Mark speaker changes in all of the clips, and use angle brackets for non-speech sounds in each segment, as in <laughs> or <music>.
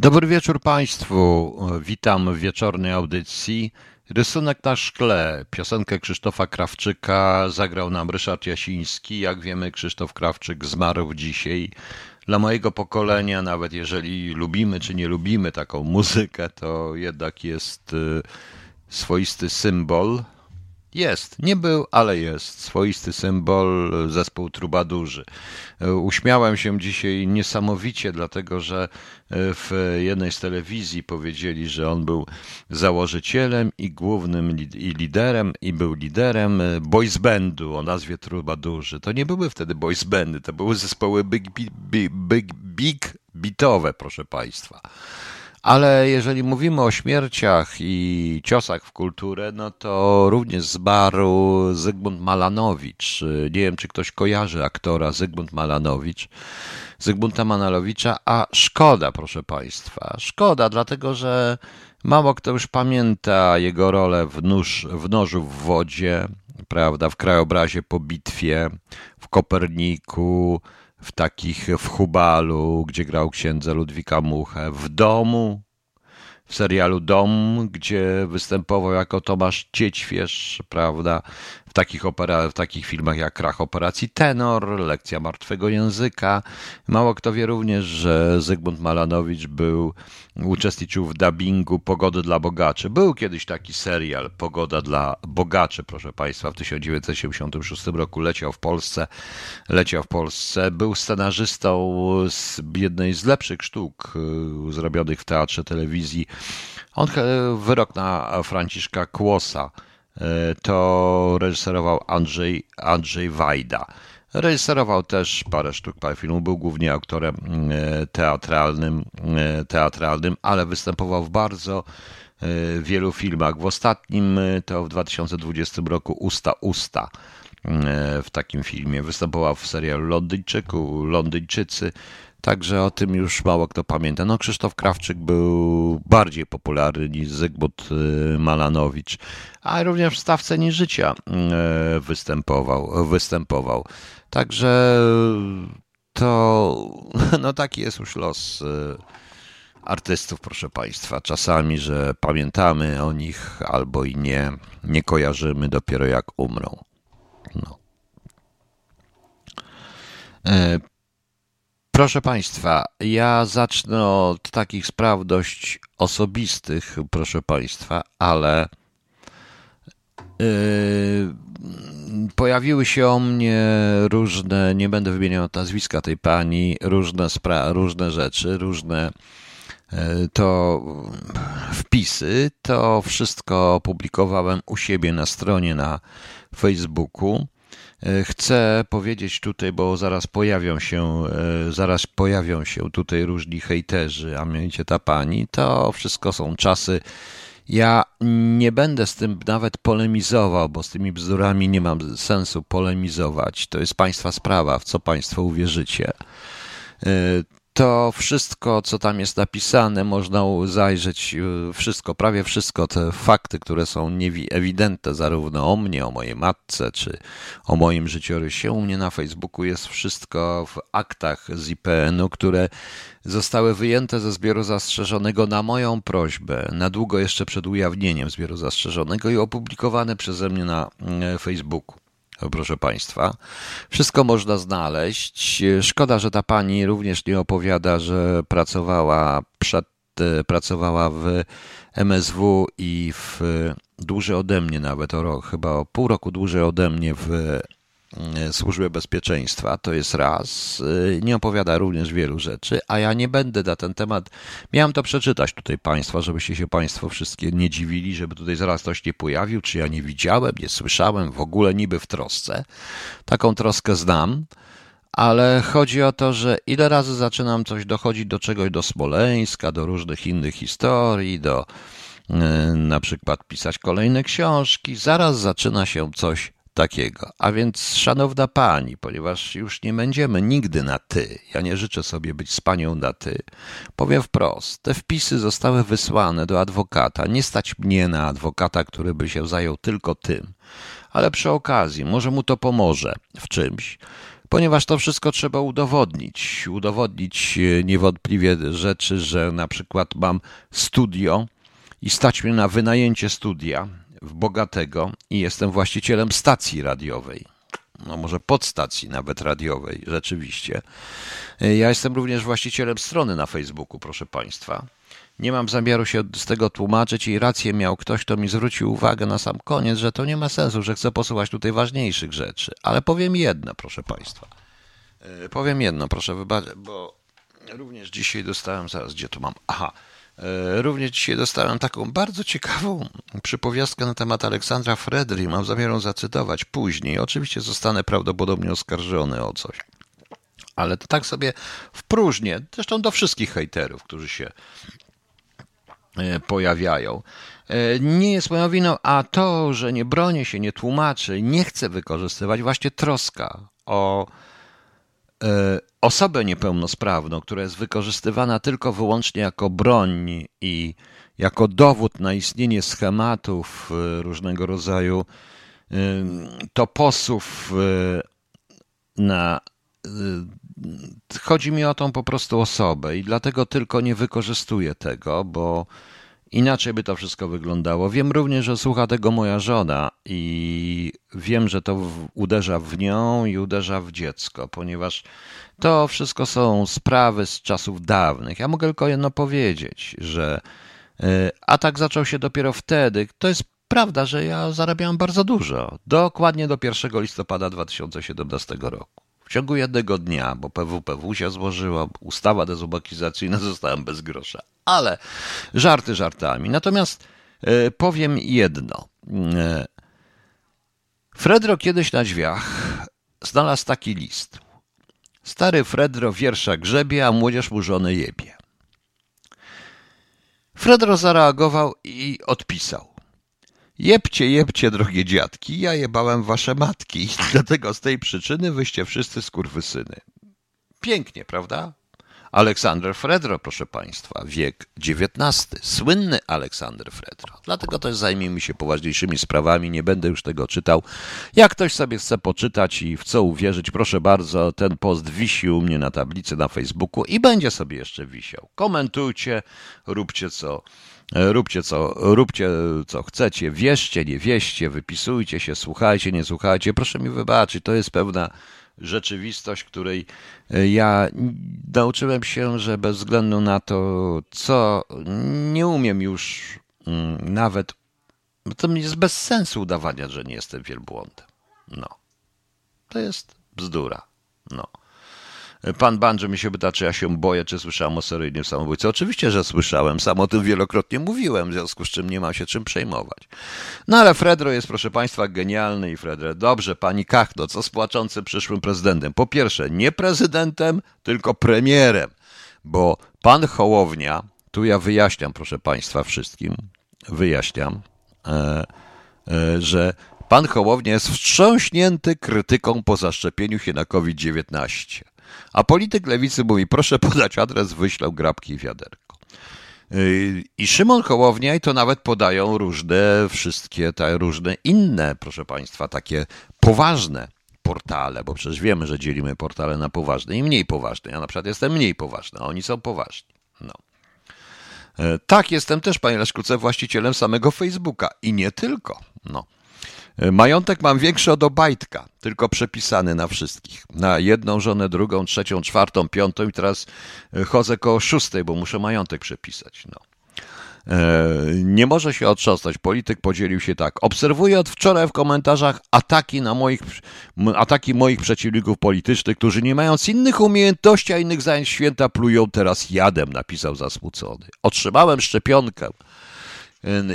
Speaker 1: Dobry wieczór Państwu. Witam w wieczornej audycji. Rysunek na szkle. Piosenkę Krzysztofa Krawczyka zagrał nam Ryszard Jasiński. Jak wiemy, Krzysztof Krawczyk zmarł dzisiaj. Dla mojego pokolenia, nawet jeżeli lubimy czy nie lubimy taką muzykę, to jednak jest y, swoisty symbol jest, nie był, ale jest. Swoisty symbol, zespół trubadurzy. Uśmiałem się dzisiaj niesamowicie, dlatego że w jednej z telewizji powiedzieli, że on był założycielem i głównym i liderem, i był liderem boys bandu o nazwie trubadurzy. To nie były wtedy boys bandy, to były zespoły big, big, big, big bitowe, proszę Państwa. Ale jeżeli mówimy o śmierciach i ciosach w kulturę, no to również zmarł Zygmunt Malanowicz. Nie wiem, czy ktoś kojarzy aktora Zygmunt Malanowicz. Zygmunta Malanowicza, a szkoda, proszę Państwa. Szkoda, dlatego że mało kto już pamięta jego rolę w, nóż, w nożu w wodzie, prawda, w krajobrazie po bitwie, w Koperniku, w takich w Hubalu, gdzie grał księdza Ludwika Muchę, w domu, w serialu Dom, gdzie występował jako Tomasz Ciećwierz, prawda, takich, opera, w takich filmach jak Krach Operacji Tenor, Lekcja Martwego Języka. Mało kto wie również, że Zygmunt Malanowicz był, uczestniczył w dubbingu Pogody dla Bogaczy. Był kiedyś taki serial Pogoda dla Bogaczy, proszę Państwa, w 1976 roku leciał w Polsce. Leciał w Polsce. Był scenarzystą z jednej z lepszych sztuk y, zrobionych w teatrze telewizji. On wyrok na Franciszka Kłosa to reżyserował Andrzej, Andrzej Wajda. Reżyserował też parę sztuk, parę filmów, był głównie aktorem e, teatralnym, e, teatralnym, ale występował w bardzo wielu filmach. W ostatnim to w 2020 roku Usta Usta w takim filmie. Występował w serialu Londyńczyku, Londyńczycy. Także o tym już mało kto pamięta. No, Krzysztof Krawczyk był bardziej popularny niż Zygmunt y, Malanowicz, a również w stawce Nieżycia y, występował. występował. Także to <laughs> no taki jest już los y, artystów, proszę Państwa. Czasami, że pamiętamy o nich albo i nie, nie kojarzymy dopiero jak umrą. No. Proszę Państwa, ja zacznę od takich spraw dość osobistych, proszę Państwa, ale yy, pojawiły się o mnie różne, nie będę wymieniał nazwiska tej pani, różne, spra- różne rzeczy, różne yy, to wpisy. To wszystko opublikowałem u siebie na stronie na Facebooku. E, chcę powiedzieć tutaj, bo zaraz pojawią się, e, zaraz pojawią się tutaj różni hejterzy, a mianowicie ta pani, to wszystko są czasy. Ja nie będę z tym nawet polemizował, bo z tymi bzdurami nie mam sensu polemizować. To jest państwa sprawa, w co państwo uwierzycie. To wszystko, co tam jest napisane, można zajrzeć, e, wszystko, prawie wszystko, te fakty, które są ewidentne zarówno o mnie, o mojej matce, czy o moim życiorysie. U mnie na Facebooku jest wszystko w aktach z IPN-u, które zostały wyjęte ze zbioru zastrzeżonego na moją prośbę, na długo jeszcze przed ujawnieniem zbioru zastrzeżonego i opublikowane przeze mnie na e, Facebooku proszę Państwa. Wszystko można znaleźć. Szkoda, że ta pani również nie opowiada, że pracowała przed, pracowała w MSW i w dłużej ode mnie nawet, o rok, chyba o pół roku dłużej ode mnie w E, służby bezpieczeństwa, to jest raz. E, nie opowiada również wielu rzeczy, a ja nie będę na ten temat. Miałem to przeczytać tutaj Państwa, żebyście się Państwo wszystkie nie dziwili, żeby tutaj zaraz ktoś nie pojawił, czy ja nie widziałem, nie słyszałem, w ogóle niby w trosce. Taką troskę znam. Ale chodzi o to, że ile razy zaczynam coś dochodzić do czegoś, do Smoleńska, do różnych innych historii, do e, na przykład pisać kolejne książki, zaraz zaczyna się coś takiego. A więc, szanowna pani, ponieważ już nie będziemy nigdy na ty, ja nie życzę sobie być z panią na ty, powiem wprost, te wpisy zostały wysłane do adwokata. Nie stać mnie na adwokata, który by się zajął tylko tym, ale przy okazji, może mu to pomoże w czymś. ponieważ to wszystko trzeba udowodnić. Udowodnić e, niewątpliwie rzeczy, że na przykład mam studio i stać mnie na wynajęcie studia w Bogatego i jestem właścicielem stacji radiowej. No może podstacji nawet radiowej, rzeczywiście. E, ja jestem również właścicielem strony na Facebooku, proszę Państwa. Nie mam zamiaru się z tego tłumaczyć i rację miał ktoś, kto mi zwrócił uwagę na sam koniec, że to nie ma sensu, że chcę posłuchać tutaj ważniejszych rzeczy. Ale powiem jedno, proszę Państwa. E, powiem jedno, proszę wybaczyć, bo również dzisiaj dostałem, zaraz gdzie to mam? Aha. E, również dzisiaj dostałem taką bardzo ciekawą przypowiastkę na temat Aleksandra Fredry. Mam zamiar ją zacytować później. Oczywiście zostanę prawdopodobnie oskarżony o coś. Ale to tak sobie w próżnię, zresztą do wszystkich hejterów, którzy się E, pojawiają. E, nie jest moją winą, a to, że nie bronię się, nie tłumaczę, nie chcę wykorzystywać właśnie troska o osobę niepełnosprawną, która jest wykorzystywana tylko wyłącznie jako broń i jako dowód na istnienie schematów różnego rodzaju toposów na chodzi mi o tą po prostu osobę i dlatego tylko nie wykorzystuję tego, bo inaczej by to wszystko wyglądało. Wiem również, że słucha tego moja żona i wiem, że to uderza w nią i uderza w dziecko, ponieważ to wszystko są sprawy z czasów dawnych. Ja mogę tylko jedno powiedzieć, że e, atak zaczął się dopiero wtedy. To jest prawda, że ja zarabiałem bardzo dużo. Dokładnie do 1 listopada 2017 roku. W ciągu jednego dnia, bo PWPW się złożyła, ustawa dezubakizacyjna, <laughs> zostałem bez grosza. Ale żarty żartami. Natomiast e, powiem jedno. E, Fredro kiedyś na drzwiach znalazł taki list. Stary Fredro wiersza grzebie, a młodzież mu żonę jebie. Fredro zareagował i odpisał. Jebcie, jebcie, drogie dziadki, ja jebałem wasze matki, <laughs> dlatego z tej przyczyny wyście wszyscy skurwysyny. Pięknie, prawda? Aleksander Fredro, proszę Państwa, wiek XIX, słynny Aleksander Fredro. Dlatego też zajmijmy się poważniejszymi sprawami, nie będę już tego czytał. Jak ktoś sobie chce poczytać i w co uwierzyć, proszę bardzo, ten post wisi u mnie na tablicy na Facebooku i będzie sobie jeszcze wisiał. Komentujcie, róbcie co róbcie co, róbcie co chcecie, wierzcie, nie wierzcie, wypisujcie się, słuchajcie, nie słuchajcie. Proszę mi wybaczyć, to jest pewna rzeczywistość, której e, ja nauczyłem się, że bez względu na to, co nie umiem już mm, nawet, to jest bez sensu udawania, że nie jestem wielbłądem. No. To jest bzdura. No. Pan Banjo mi się pyta, czy ja się boję, czy słyszałem o seryjnym samobójcy. Oczywiście, że słyszałem, sam o tym wielokrotnie mówiłem, w związku z czym nie ma się czym przejmować. No ale Fredro jest, proszę Państwa, genialny i Fredro, dobrze, pani Kachno, co z płaczącym przyszłym prezydentem? Po pierwsze, nie prezydentem, tylko premierem, bo pan Hołownia, tu ja wyjaśniam, proszę Państwa, wszystkim, wyjaśniam, e, e, że Pan Hołownia jest wstrząśnięty krytyką po zaszczepieniu się na COVID-19. A polityk lewicy mówi, proszę podać adres, wyślę grabki i wiaderko. Yy, I Szymon Hołownia i to nawet podają różne, wszystkie te różne inne, proszę Państwa, takie poważne portale, bo przecież wiemy, że dzielimy portale na poważne i mniej poważne. Ja na przykład jestem mniej poważny, a oni są poważni. No. Yy, tak, jestem też, panie Leszkuce, właścicielem samego Facebooka i nie tylko. No. Majątek mam większy od Obajtka, tylko przepisany na wszystkich. Na jedną żonę, drugą, trzecią, czwartą, piątą i teraz e, chodzę koło szóstej, bo muszę majątek przepisać. No. E, nie może się otrząsnąć. Polityk podzielił się tak. Obserwuję od wczoraj w komentarzach ataki na moich, ataki moich przeciwników politycznych, którzy nie mając innych umiejętności, a innych zajęć święta plują teraz jadem, napisał zasmucony. Otrzymałem szczepionkę.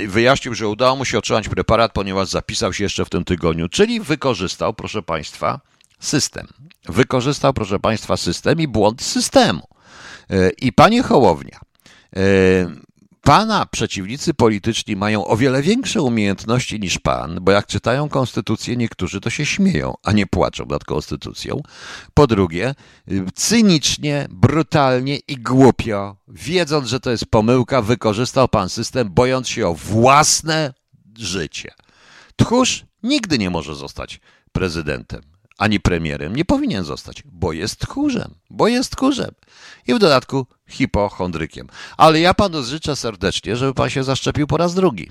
Speaker 1: Wyjaśnił, że udało mu się otrzymać preparat, ponieważ zapisał się jeszcze w tym tygodniu, czyli wykorzystał, proszę Państwa, system. Wykorzystał, proszę Państwa, system i błąd systemu. E, I panie Hołownia, e, Pana przeciwnicy polityczni mają o wiele większe umiejętności niż pan, bo jak czytają konstytucję, niektórzy to się śmieją, a nie płaczą nad konstytucją. Po drugie, cynicznie, brutalnie i głupio, wiedząc, że to jest pomyłka, wykorzystał pan system, bojąc się o własne życie. Tchórz nigdy nie może zostać prezydentem. ani premierem nie powinien zostać, bo jest tchórzem, bo jest tchórzem. I w dodatku hipochondrykiem. Ale ja panu życzę serdecznie, żeby pan się zaszczepił po raz drugi.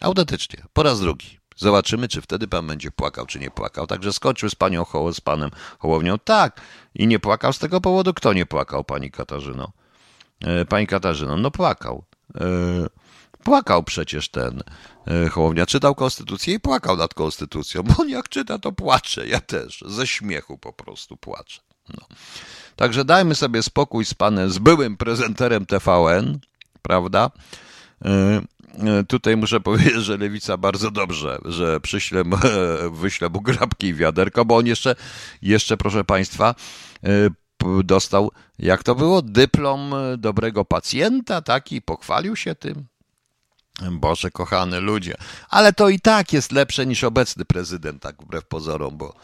Speaker 1: Autentycznie, po raz drugi. Zobaczymy, czy wtedy pan będzie płakał, czy nie płakał. Także skończył z panią Hoło, z panem Hołownią. Tak. I nie płakał z tego powodu. Kto nie płakał, pani Katarzyno? E, pani Katarzyno, no płakał. E, płakał przecież ten e, Hołownia. Czytał konstytucję i płakał nad konstytucją. Bo on jak czyta, to płacze. Ja też. Ze śmiechu po prostu płaczę. No. Także dajmy sobie spokój z panem, z byłym prezenterem TVN, prawda? E, tutaj muszę <laughs> powiedzieć, że Lewica bardzo dobrze, że przyślę, <laughs> wyślę mu grabki i wiaderko, bo on jeszcze, jeszcze proszę Państwa, e, dostał, jak to było, dyplom dobrego pacjenta, taki, pochwalił się tym. Boże, kochane ludzie. Ale to i tak jest lepsze niż obecny prezydent, tak wbrew pozorom, bo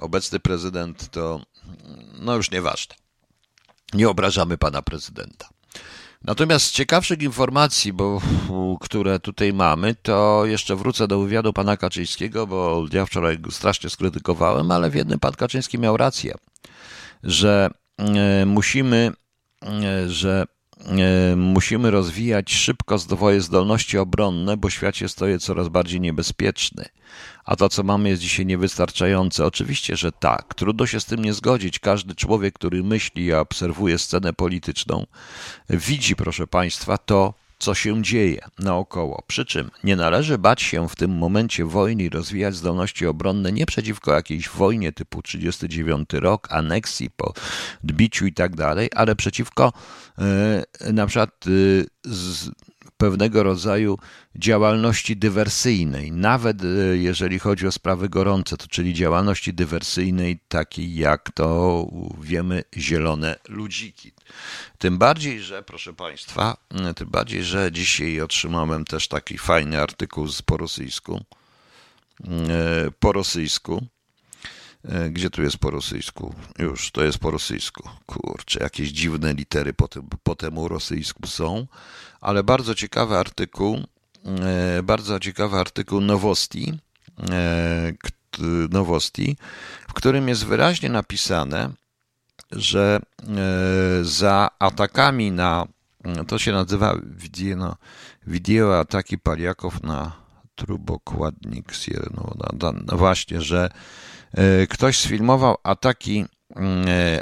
Speaker 1: obecny prezydent to, no już nieważne. Nie obrażamy pana prezydenta. Natomiast z ciekawszych informacji, bo, które tutaj mamy, to jeszcze wrócę do wywiadu pana Kaczyńskiego, bo ja wczoraj go strasznie skrytykowałem, ale w jednym pan Kaczyński miał rację, że e, musimy, e, że musimy rozwijać szybko swoje zdolności obronne, bo świat się staje coraz bardziej niebezpieczny a to, co mamy, jest dzisiaj niewystarczające. Oczywiście, że tak. Trudno się z tym nie zgodzić. Każdy człowiek, który myśli i obserwuje scenę polityczną, widzi, proszę Państwa, to, co się dzieje naokoło. Przy czym nie należy bać się w tym momencie wojny i rozwijać zdolności obronne nie przeciwko jakiejś wojnie typu 39 rok, aneksji po dbiciu i tak dalej, ale przeciwko yy, na przykład yy, z, pewnego rodzaju działalności dywersyjnej, nawet e, jeżeli chodzi o sprawy gorące, to czyli działalności dywersyjnej takiej jak to wiemy zielone ludziki. Tym bardziej, że proszę Państwa, e, tym bardziej, że dzisiaj otrzymałem też taki fajny artykuł z po rosyjsku, e, po rosyjsku, gdzie tu jest po rosyjsku? Już, to jest po rosyjsku. Kurczę, jakieś dziwne litery po, tym, po temu rosyjsku są ale bardzo ciekawy artykuł, e, bardzo ciekawy artykuł Nowosti, e, Nowosti, w którym jest wyraźnie napisane, że e, za atakami na, to się nazywa wideo, wideo ataki Paliaków na trubokładnik no, no właśnie, że ktoś sfilmował ataki,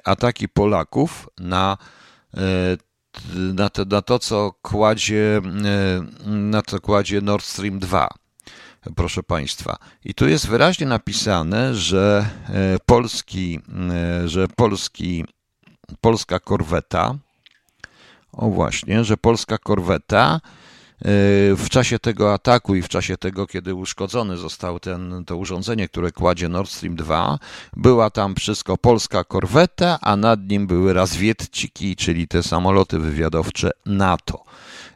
Speaker 1: ataki Polaków na na to, na to, co kładzie, e, na co kładzie Nord Stream 2. Proszę Państwa. I tu jest wyraźnie napisane, że e, polski, e, że polski, polska korweta, o właśnie, że polska korweta w czasie tego ataku i w czasie tego, kiedy uszkodzony został ten, to urządzenie, które kładzie Nord Stream 2, była tam wszystko polska korweta, a nad nim były razwietciki, czyli te samoloty wywiadowcze NATO.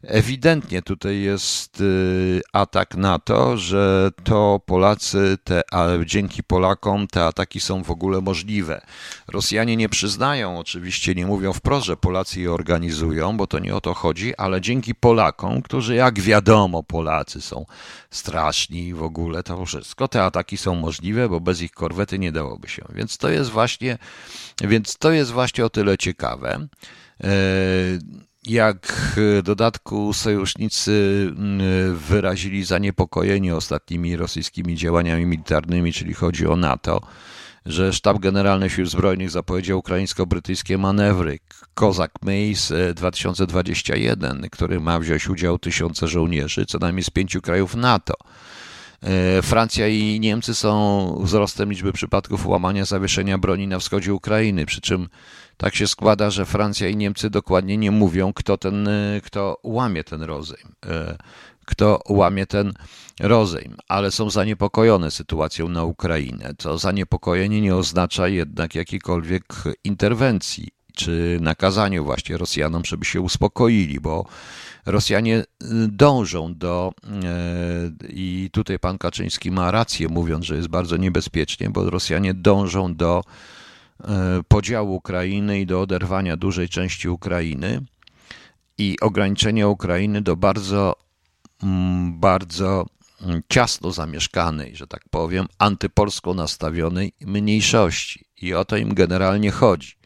Speaker 1: Ewidentnie tutaj jest y, atak na to, że to Polacy, te, dzięki Polakom te ataki są w ogóle możliwe. Rosjanie nie przyznają, oczywiście nie mówią wprost, że Polacy je organizują, bo to nie o to chodzi, ale dzięki Polakom, którzy jak wiadomo, Polacy są straszni w ogóle, to wszystko, te ataki są możliwe, bo bez ich korwety nie dałoby się. Więc to jest właśnie, więc to jest właśnie o tyle ciekawe. E, jak w dodatku sojusznicy mm, wyrazili zaniepokojenie ostatnimi rosyjskimi działaniami militarnymi, czyli chodzi o NATO, że Sztab Generalny Sił Zbrojnych zapowiedział ukraińsko-brytyjskie manewry Kozak Mace 2021, który ma wziąć udział tysiące żołnierzy, co najmniej z pięciu krajów NATO. E, Francja i Niemcy są wzrostem liczby przypadków łamania zawieszenia broni na wschodzie Ukrainy, przy czym tak się składa, że Francja i Niemcy dokładnie nie mówią, kto, ten, e, kto łamie ten rozejm. Kto łamie ten rozejm, ale są zaniepokojone sytuacją na Ukrainę. To zaniepokojenie nie oznacza jednak jakiejkolwiek interwencji czy nakazaniu właśnie Rosjanom, żeby się uspokoili, bo Rosjanie dążą do, i tutaj pan Kaczyński ma rację, mówiąc, że jest bardzo niebezpiecznie, bo Rosjanie dążą do E, podziału Ukrainy i do oderwania dużej części Ukrainy i ograniczenia Ukrainy do bardzo, bardzo ciasno zamieszkanej, że tak powiem, antypolsko nastawionej mniejszości. I o to im generalnie chodzi.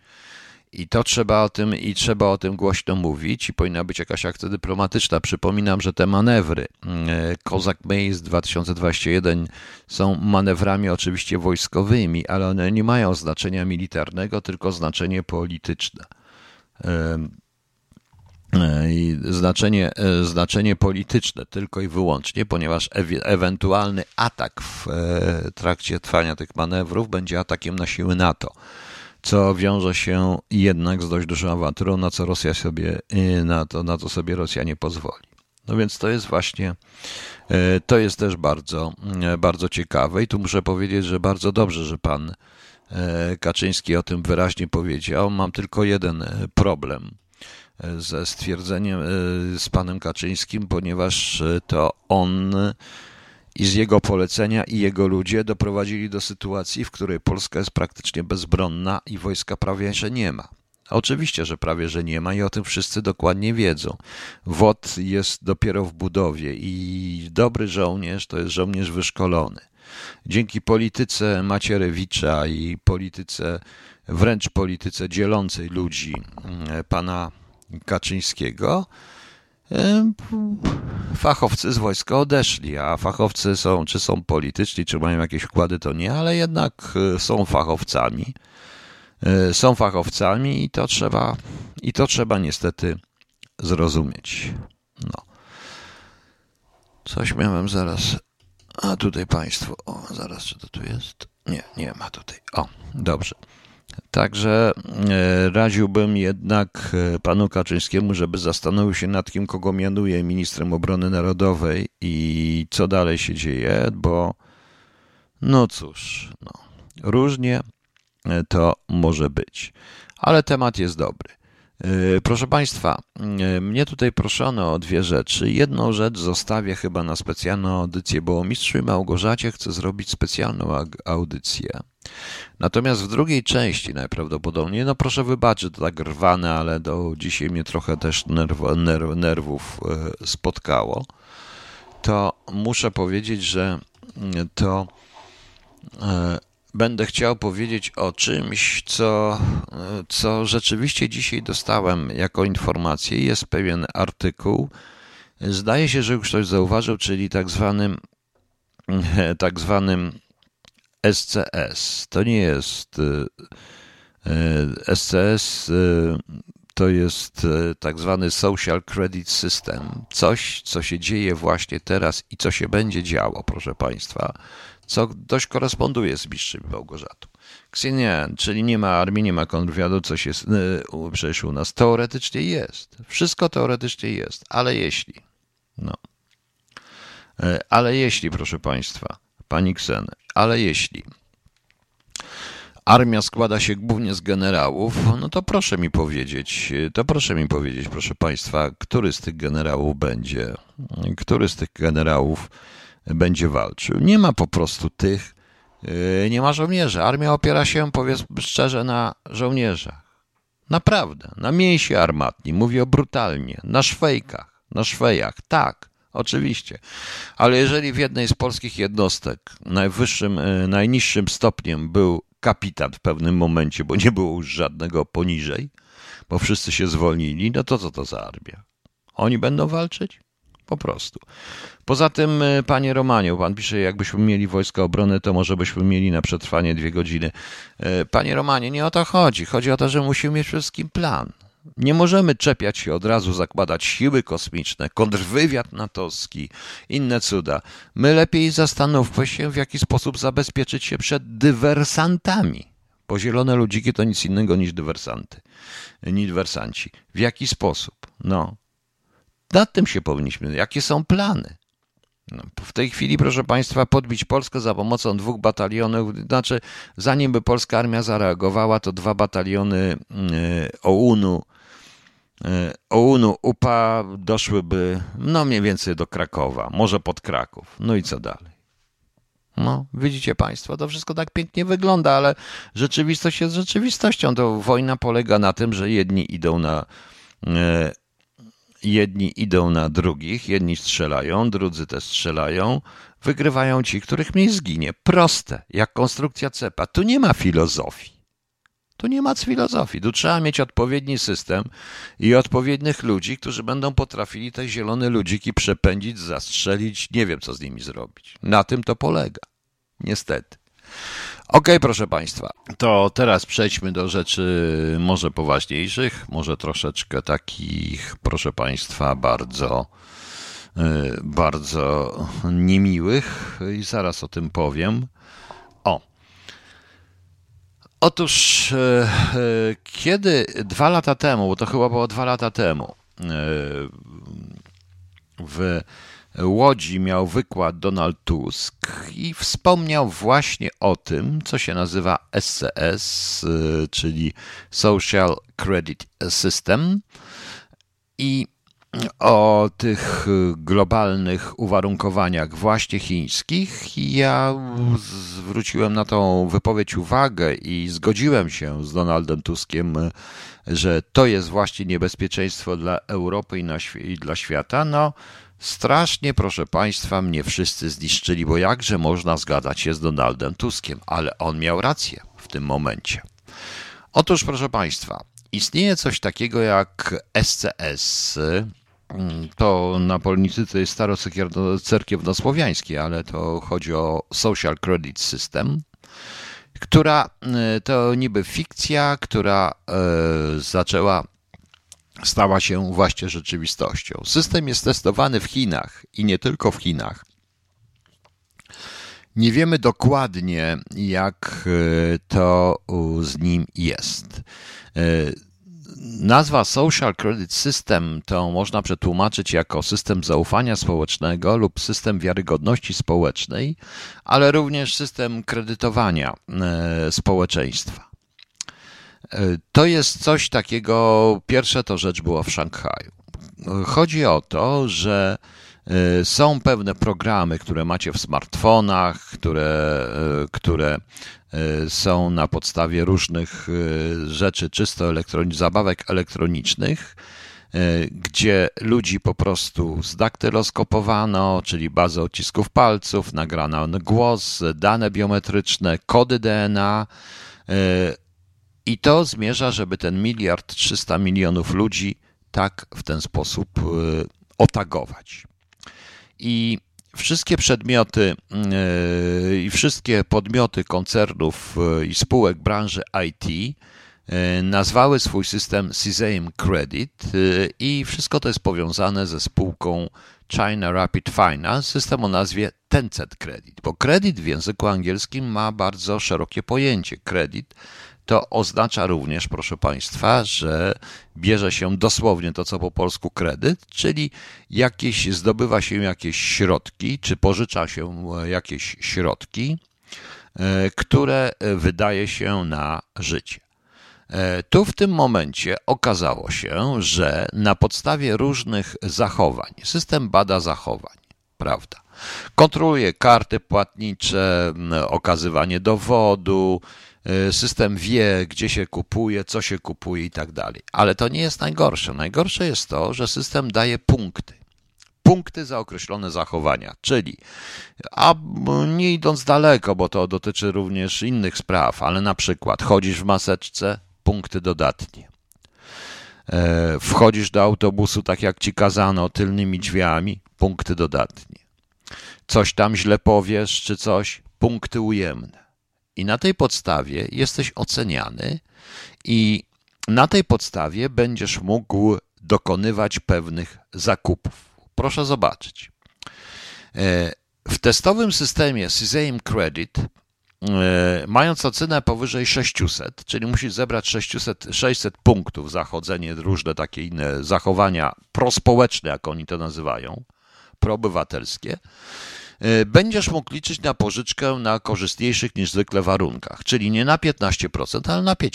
Speaker 1: I to trzeba o tym, i trzeba o tym głośno mówić, i powinna być jakaś akcja dyplomatyczna. Przypominam, że te manewry Kozak Maze 2021 są manewrami oczywiście wojskowymi, ale one nie mają znaczenia militarnego, tylko znaczenie polityczne. I znaczenie, e, znaczenie polityczne tylko i wyłącznie, ponieważ e ewentualny atak w e, trakcie trwania tych manewrów będzie atakiem na siły NATO co wiąże się jednak z dość dużą awanturą, na co Rosja sobie, y, na to, na to sobie Rosja nie pozwoli. No więc to jest właśnie, y, to jest też bardzo, bardzo ciekawe i tu muszę powiedzieć, że bardzo dobrze, że pan Kaczyński o tym wyraźnie powiedział. Mam tylko jeden problem ze stwierdzeniem z panem Kaczyńskim, ponieważ to on i z jego polecenia i jego ludzie doprowadzili do sytuacji, w której Polska jest praktycznie bezbronna i wojska prawie że nie ma. Oczywiście, że prawie że nie ma i o tym wszyscy dokładnie wiedzą. WOT jest dopiero w budowie i dobry żołnierz to jest żołnierz wyszkolony. Dzięki polityce Macierewicza i polityce, wręcz polityce dzielącej ludzi pana Kaczyńskiego, fachowcy z wojska odeszli, a fachowcy są, czy są polityczni, czy mają jakieś wkłady, to nie, ale jednak e, są fachowcami. E, są fachowcami i to trzeba, i to trzeba niestety zrozumieć. No. Coś miałem zaraz. A tutaj Państwo. O, zaraz, czy to tu jest? Nie, nie ma tutaj. O, dobrze. Także e, radziłbym jednak e, panu Kaczyńskiemu, żeby zastanowił się nad kim, kogo mianuje ministrem obrony narodowej i co dalej się dzieje, bo no cóż, no, różnie e, to może być. Ale temat jest dobry. Proszę Państwa, mnie tutaj proszono o dwie rzeczy. Jedną rzecz zostawię chyba na specjalną audycję, bo o Mistrzu i Małgorzacie chcę zrobić specjalną audycję. Natomiast w drugiej części najprawdopodobniej, no proszę wybaczyć, to tak rwane, ale do dzisiaj mnie trochę też nerw, nerw, nerwów e, spotkało, to muszę powiedzieć, że to e, będę chciał powiedzieć o czymś, co, e, co rzeczywiście dzisiaj dostałem jako informację. Jest pewien artykuł. Zdaje się, że już ktoś zauważył, czyli tak zwanym <laughs> tak zwanym SCS. To nie jest SCS, y, y, to jest y, tak zwany Social Credit System. Coś, co się dzieje właśnie teraz i co się będzie działo, proszę Państwa, co dość koresponduje z Mistrzem Małgorzatą. Ksenian, czyli nie ma armii, nie ma kontrwywiadu, coś jest przecież u nas. Teoretycznie jest. Wszystko teoretycznie jest, ale jeśli, no, ale jeśli, proszę Państwa, pani Ksen, ale jeśli armia składa się głównie z generałów, no to proszę mi powiedzieć, to proszę mi powiedzieć, proszę Państwa, który z tych generałów będzie, który z tych generałów będzie walczył. Nie ma po prostu tych, yy, nie ma żołnierzy. Armia opiera się, powiedzmy szczerze, na żołnierzach. Naprawdę, na mięsie armatni, mówię brutalnie, na szwejkach, na szwejach, tak. Oczywiście. Ale jeżeli w jednej z polskich jednostek najwyższym, e, najniższym stopniem był kapitan w pewnym momencie, bo nie było już żadnego poniżej, bo wszyscy się zwolnili, no to co to za armia? Oni będą walczyć? Po prostu. Poza tym, e, panie Romaniu, pan pisze, jakbyśmy mieli wojska obrony, to może byśmy mieli na przetrwanie dwie godziny. E, panie Romanie, nie o to chodzi. Chodzi o to, że musimy mieć wszystkim plan. Nie możemy czepiać się od razu, zakładać siły kosmiczne, kontrwywiad natowski, inne cuda. My lepiej zastanówmy się, w jaki sposób zabezpieczyć się przed dywersantami. Bo zielone ludziki to nic innego niż dywersanty, niż dywersanci. W jaki sposób? No. Nad tym się powinniśmy. Jakie są plany? No, w tej chwili, proszę Państwa, podbić Polskę za pomocą dwóch batalionów, znaczy zanim by polska armia zareagowała, to dwa bataliony y, OUN-u OUN-u UPA doszłyby no mniej więcej do Krakowa, może pod Kraków. No i co dalej? No, widzicie Państwo, to wszystko tak pięknie wygląda, ale rzeczywistość jest rzeczywistością. To wojna polega na tym, że jedni idą na. Jedni idą na drugich, jedni strzelają, drudzy też strzelają, wygrywają ci, których mniej zginie. Proste, jak konstrukcja cepa. Tu nie ma filozofii. Tu nie ma filozofii. Tu trzeba mieć odpowiedni system i odpowiednich ludzi, którzy będą potrafili te zielone ludziki przepędzić, zastrzelić. Nie wiem, co z nimi zrobić. Na tym to polega. Niestety. Ok, proszę Państwa, to teraz przejdźmy do rzeczy może poważniejszych, może troszeczkę takich, proszę Państwa, bardzo, y, bardzo niemiłych i zaraz o tym powiem. O. Otóż, y, y, kiedy dwa lata temu, bo to chyba było dwa lata temu, w Łodzi miał wykład Donald Tusk i wspomniał właśnie o tym, co się nazywa SCS, y, czyli Social Credit System i o tych globalnych uwarunkowaniach właśnie chińskich. Ja zwróciłem na tą wypowiedź uwagę i zgodziłem się z Donaldem Tuskiem, że to jest właśnie niebezpieczeństwo dla Europy i, i dla świata. No, Strasznie, proszę Państwa, mnie wszyscy zniszczyli, bo jakże można zgadzać się z Donaldem Tuskiem, ale on miał rację w tym momencie. Otóż, proszę Państwa, istnieje coś takiego jak SCS. To na polnicy jest starocerkiewnosłowiańskie, ale to chodzi o Social Credit System, która to niby fikcja, która e, zaczęła stała się właśnie rzeczywistością. System jest testowany w Chinach i nie tylko w Chinach. Nie wiemy dokładnie, jak e, to z nim jest. E, nazwa Social Credit System to można przetłumaczyć jako system zaufania społecznego lub system wiarygodności społecznej, ale również system kredytowania e, społeczeństwa. To jest coś takiego, pierwsze to rzecz była w Szanghaju. Chodzi o to, że e, są pewne programy, które macie w smartfonach, które, e, które e, są na podstawie różnych rzeczy czysto elektronicznych, zabawek elektronicznych, gdzie ludzi po prostu zdaktyloskopowano, czyli bazę odcisków palców, nagrano głos, dane biometryczne, kody DNA, i to zmierza, żeby ten miliard 300 milionów ludzi tak w ten sposób e, otagować. I wszystkie przedmioty e, i wszystkie podmioty koncernów e, i spółek branży IT nazwały swój system Sesame Credit i wszystko to jest powiązane ze spółką China Rapid Finance, system o nazwie Tencent Credit, bo kredyt w języku angielskim ma bardzo szerokie pojęcie. Kredyt to oznacza również, proszę Państwa, że bierze się dosłownie to, co po polsku kredyt, czyli jakieś, zdobywa się jakieś środki, czy pożycza się jakieś środki, e, które wydaje się na życie. E, tu w tym momencie okazało się, że na podstawie różnych zachowań, system bada zachowań, prawda? Kontroluje karty płatnicze, okazywanie dowodu, E, system wie, gdzie się kupuje, co się kupuje i tak dalej. Ale to nie jest najgorsze. Najgorsze jest to, że system daje punkty. Punkty za określone zachowania, czyli, a nie idąc daleko, bo to dotyczy również innych spraw, ale na przykład chodzisz w maseczce, punkty dodatnie. E, wchodzisz do autobusu tak jak ci kazano, tylnymi drzwiami, punkty dodatnie. Coś tam źle powiesz, czy coś, punkty ujemne i na tej podstawie jesteś oceniany, i na tej podstawie będziesz mógł dokonywać pewnych zakupów. Proszę zobaczyć. E, w testowym systemie Sesame Credit, e, mając ocenę powyżej 600, czyli musisz zebrać 600, 600 punktów zachodzenie, różne takie inne zachowania prospołeczne, jak oni to nazywają, proobywatelskie, będziesz mógł liczyć na pożyczkę na korzystniejszych niż zwykle warunkach, czyli nie na 15%, ale na 5%.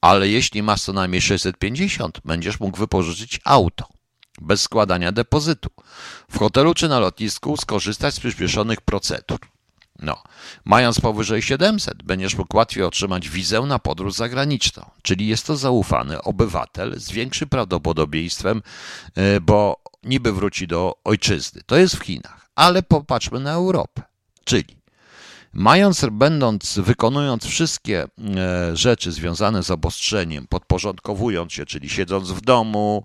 Speaker 1: Ale jeśli masz co najmniej 650, będziesz mógł wypożyczyć auto bez składania depozytu. W hotelu czy na lotnisku skorzystać z przyspieszonych procedur. No, mając powyżej 700, będziesz mógł łatwiej otrzymać wizę na podróż zagraniczną, czyli jest to zaufany obywatel z większym prawdopodobieństwem, e, bo niby wróci do ojczyzny. To jest w Chinach, ale popatrzmy na Europę, czyli Mając, będąc, wykonując wszystkie e, rzeczy związane z obostrzeniem, podporządkowując się, czyli siedząc w domu,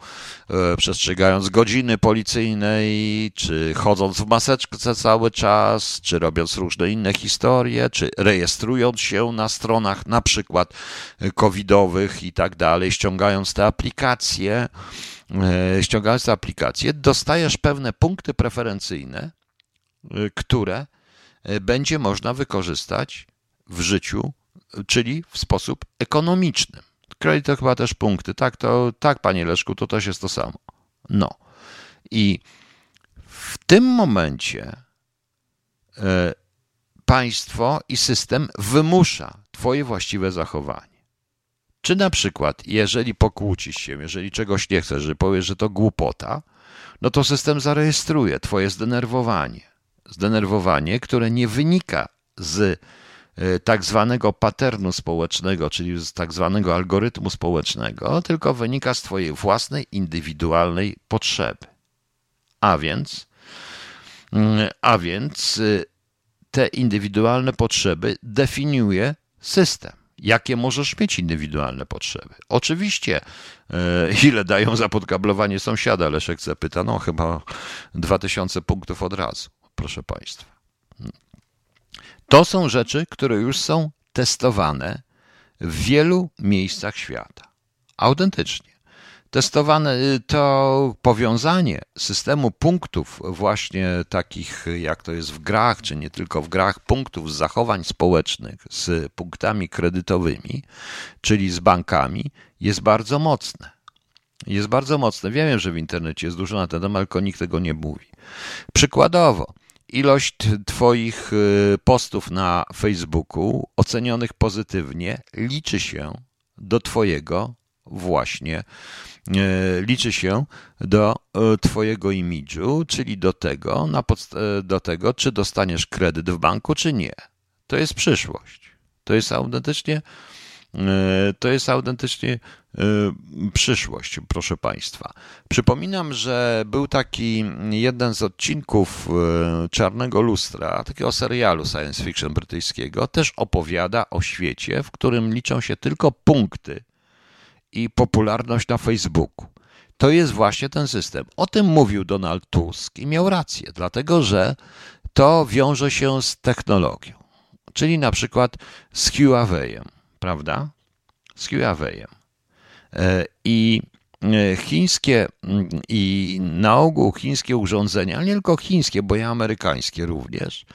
Speaker 1: e, przestrzegając godziny policyjnej, czy chodząc w maseczce cały czas, czy robiąc różne inne historie, czy rejestrując się na stronach na przykład covidowych i tak dalej, ściągając te aplikacje, e, ściągając te aplikacje, dostajesz pewne punkty preferencyjne, które E, będzie można wykorzystać w życiu, czyli w sposób ekonomiczny. Kredyt to chyba też punkty. Tak, to, tak, panie Leszku, to też jest to samo. No. I w tym momencie e, państwo i system wymusza twoje właściwe zachowanie. Czy na przykład, jeżeli pokłócisz się, jeżeli czegoś nie chcesz, że powiesz, że to głupota, no to system zarejestruje twoje zdenerwowanie zdenerwowanie, które nie wynika z e, tak zwanego paternu społecznego, czyli z tak zwanego algorytmu społecznego, tylko wynika z Twojej własnej, indywidualnej potrzeby. A więc, mm, a więc e, te indywidualne potrzeby definiuje system. Jakie możesz mieć indywidualne potrzeby? Oczywiście, e, ile dają za podkablowanie sąsiada? Leszek zapyta, no chyba 2000 punktów od razu proszę Państwa. To są rzeczy, które już są testowane w wielu miejscach świata. Autentycznie. Testowane y, to powiązanie systemu punktów, właśnie takich jak to jest w grach, czy nie tylko w grach, punktów z zachowań społecznych z punktami kredytowymi, czyli z bankami, jest bardzo mocne. Jest bardzo mocne. Wiem, że w internecie jest dużo na ten temat, tylko nikt tego nie mówi. Przykładowo, ilość Twoich y, postów na Facebooku ocenionych pozytywnie liczy się do Twojego właśnie, y, liczy się do y, Twojego imidżu, czyli do tego, na do tego, czy dostaniesz kredyt w banku, czy nie. To jest przyszłość. To jest autentycznie to jest autentycznie przyszłość, proszę Państwa. Przypominam, że był taki jeden z odcinków e, Czarnego Lustra, takiego serialu science fiction brytyjskiego, też opowiada o świecie, w którym liczą się tylko punkty i popularność na Facebooku. To jest właśnie ten system. O tym mówił Donald Tusk i miał rację, dlatego że to wiąże się z technologią, czyli na przykład z Huawei'em prawda? Z Huawei'em. E, I e, chińskie mm, i na ogół chińskie urządzenia, ale nie tylko chińskie, bo i amerykańskie również,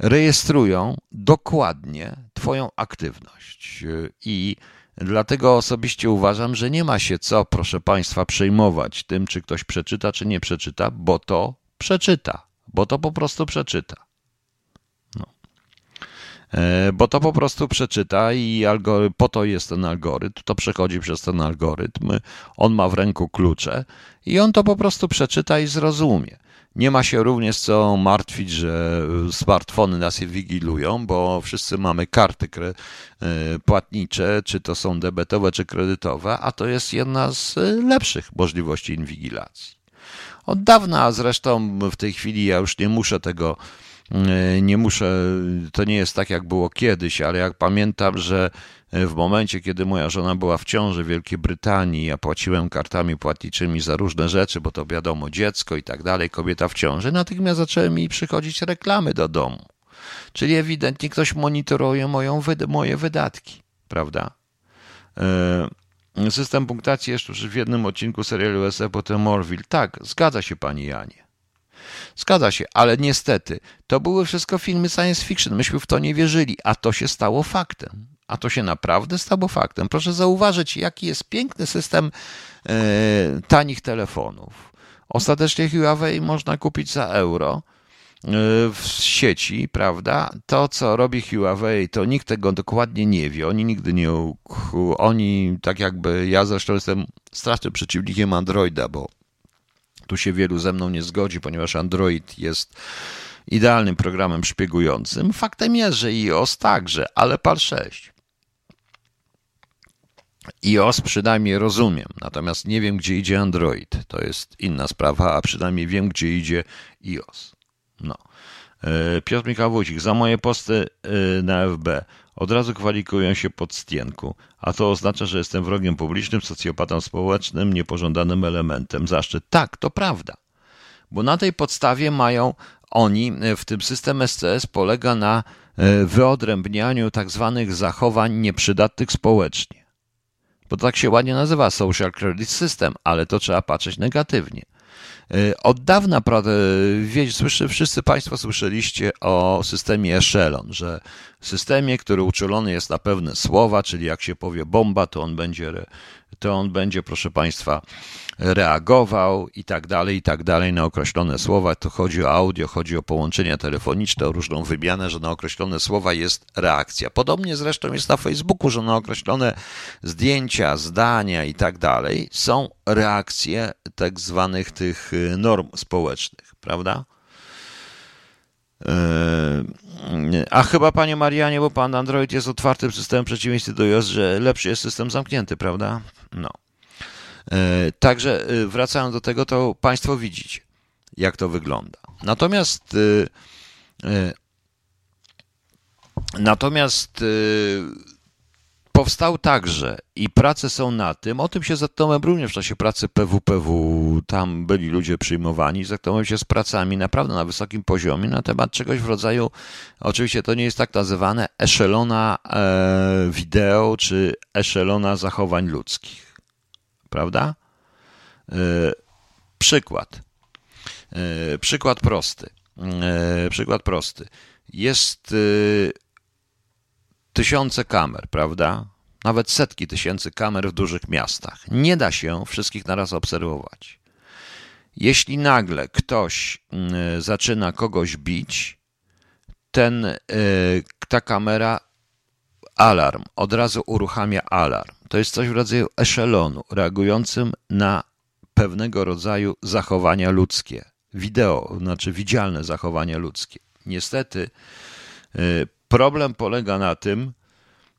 Speaker 1: rejestrują dokładnie Twoją aktywność. E, I dlatego osobiście uważam, że nie ma się co, proszę Państwa, przejmować tym, czy ktoś przeczyta, czy nie przeczyta, bo to przeczyta, bo to po prostu przeczyta. E, bo to po prostu przeczyta i po to jest ten algorytm, to przechodzi przez ten algorytm, on ma w ręku klucze i on to po prostu przeczyta i zrozumie. Nie ma się również co martwić, że smartfony nas je wigilują, bo wszyscy mamy karty e, płatnicze, czy to są debetowe, czy kredytowe, a to jest jedna z lepszych możliwości inwigilacji. Od dawna zresztą w tej chwili ja już nie muszę tego nie muszę, to nie jest tak jak było kiedyś, ale jak pamiętam, że e, w momencie, kiedy moja żona była w ciąży w Wielkiej Brytanii, ja płaciłem kartami płatniczymi za różne rzeczy, bo to wiadomo, dziecko i tak dalej, kobieta w ciąży, natychmiast zaczęły mi przychodzić reklamy do domu. Czyli ewidentnie ktoś monitoruje moją, moje wydatki, prawda? E, system punktacji jeszcze w jednym odcinku serialu SF potem Morville. Tak, zgadza się pani Janie. Zgadza się, ale niestety to były wszystko filmy science fiction. Myśmy w to nie wierzyli, a to się stało faktem. A to się naprawdę stało faktem. Proszę zauważyć, jaki jest piękny system e, tanich telefonów. Ostatecznie Huawei można kupić za euro e, w sieci, prawda? To, co robi Huawei, to nikt tego dokładnie nie wie. Oni nigdy nie. Oni, tak jakby. Ja zresztą jestem strasznym przeciwnikiem Androida, bo tu się wielu ze mną nie zgodzi, ponieważ Android jest idealnym programem szpiegującym. Faktem jest, że iOS także, ale PAL 6. iOS przynajmniej rozumiem, natomiast nie wiem, gdzie idzie Android. To jest inna sprawa, a przynajmniej wiem, gdzie idzie iOS. No. E, Piotr Michał Wójcik, za moje posty e, na FB od razu kwalifikują się pod stienku, a to oznacza, że jestem wrogiem publicznym, socjopatą społecznym, niepożądanym elementem. Zaszczyt. Tak, to prawda. Bo na tej podstawie mają oni, e, w tym system SCS polega na wyodrębnianiu tak zwanych zachowań nieprzydatnych społecznie. Bo tak się ładnie nazywa Social Credit System, ale to trzeba patrzeć negatywnie. E, od dawna, słyszy, wszyscy Państwo słyszeliście o systemie Echelon, że systemie, który uczulony jest na pewne słowa, czyli jak się powie bomba, to on będzie, to on będzie, proszę Państwa, reagował i tak dalej, i tak dalej na określone słowa. To chodzi o audio, chodzi o połączenia telefoniczne, o różną wymianę, że na określone słowa jest reakcja. Podobnie zresztą jest na Facebooku, że na określone zdjęcia, zdania i tak dalej są reakcje tak zwanych tych y, norm społecznych, prawda? Y, a chyba, panie Marianie, bo pan Android jest otwartym systemem przeciwieństwie do iOS, że lepszy jest system zamknięty, prawda? No. E, także e, wracając do tego, to Państwo widzicie, jak to wygląda. Natomiast e, natomiast powstał także i prace są na tym, o tym się zetknąłem również w czasie pracy PWPW, tam byli ludzie przyjmowani, zetknąłem się z pracami naprawdę na wysokim poziomie na temat czegoś w rodzaju, oczywiście to nie jest tak nazywane, eszelona wideo czy eszelona zachowań ludzkich prawda? E, przykład. E, przykład prosty. E, przykład prosty. Jest tysiące kamer, prawda? Nawet setki tysięcy kamer w dużych miastach. Nie da się wszystkich naraz obserwować. Jeśli nagle ktoś zaczyna kogoś bić, ten, ta kamera alarm, od razu uruchamia alarm. To jest coś w rodzaju eszelonu, reagującym na pewnego rodzaju zachowania ludzkie. Wideo, znaczy widzialne zachowania ludzkie. Niestety, y, problem polega na tym,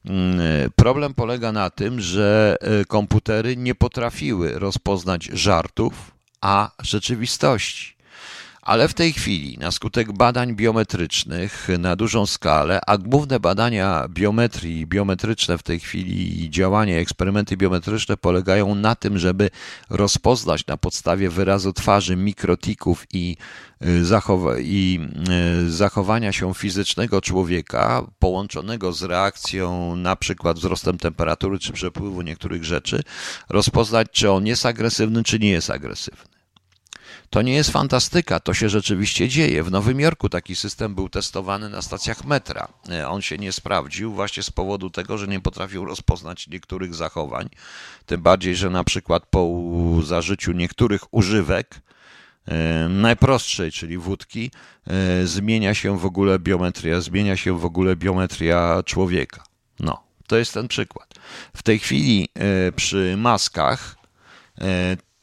Speaker 1: y, Problem polega na tym, że y, komputery nie potrafiły rozpoznać żartów, a rzeczywistości. Ale w tej chwili, na skutek badań biometrycznych na dużą skalę, a główne badania biometrii, biometryczne w tej chwili i działania, eksperymenty biometryczne polegają na tym, żeby rozpoznać na podstawie wyrazu twarzy mikrotików i, y, zachow- i y, zachowania się fizycznego człowieka, połączonego z reakcją na przykład wzrostem temperatury czy przepływu niektórych rzeczy, rozpoznać, czy on jest agresywny, czy nie jest agresywny. To nie jest fantastyka, to się rzeczywiście dzieje. W Nowym Jorku taki system był testowany na stacjach metra. E, on się nie sprawdził właśnie z powodu tego, że nie potrafił rozpoznać niektórych zachowań. Tym bardziej, że na przykład po zażyciu niektórych używek, e, najprostszej, czyli wódki, e, zmienia się w ogóle biometria, zmienia się w ogóle biometria człowieka. No, to jest ten przykład. W tej chwili przy maskach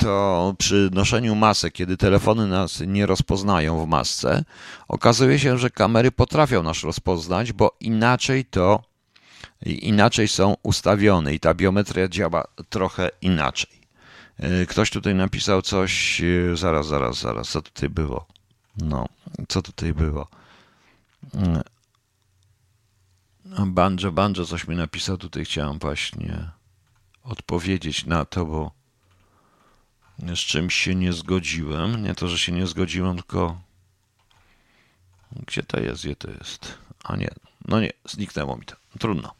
Speaker 1: to przy noszeniu masek, kiedy telefony nas nie rozpoznają w masce, okazuje się, że kamery potrafią nas rozpoznać, bo inaczej to inaczej są ustawione i ta biometria działa trochę inaczej. E, ktoś tutaj napisał coś, e, zaraz, zaraz, zaraz, co tutaj było? No, co tutaj było? E, Banjo, Banjo coś mi napisał, tutaj chciałem właśnie odpowiedzieć na to, bo z czymś się nie zgodziłem. Nie to, że się nie zgodziłem, tylko. Gdzie to jest? Gdzie to jest? A nie, no nie, zniknęło mi to. Trudno.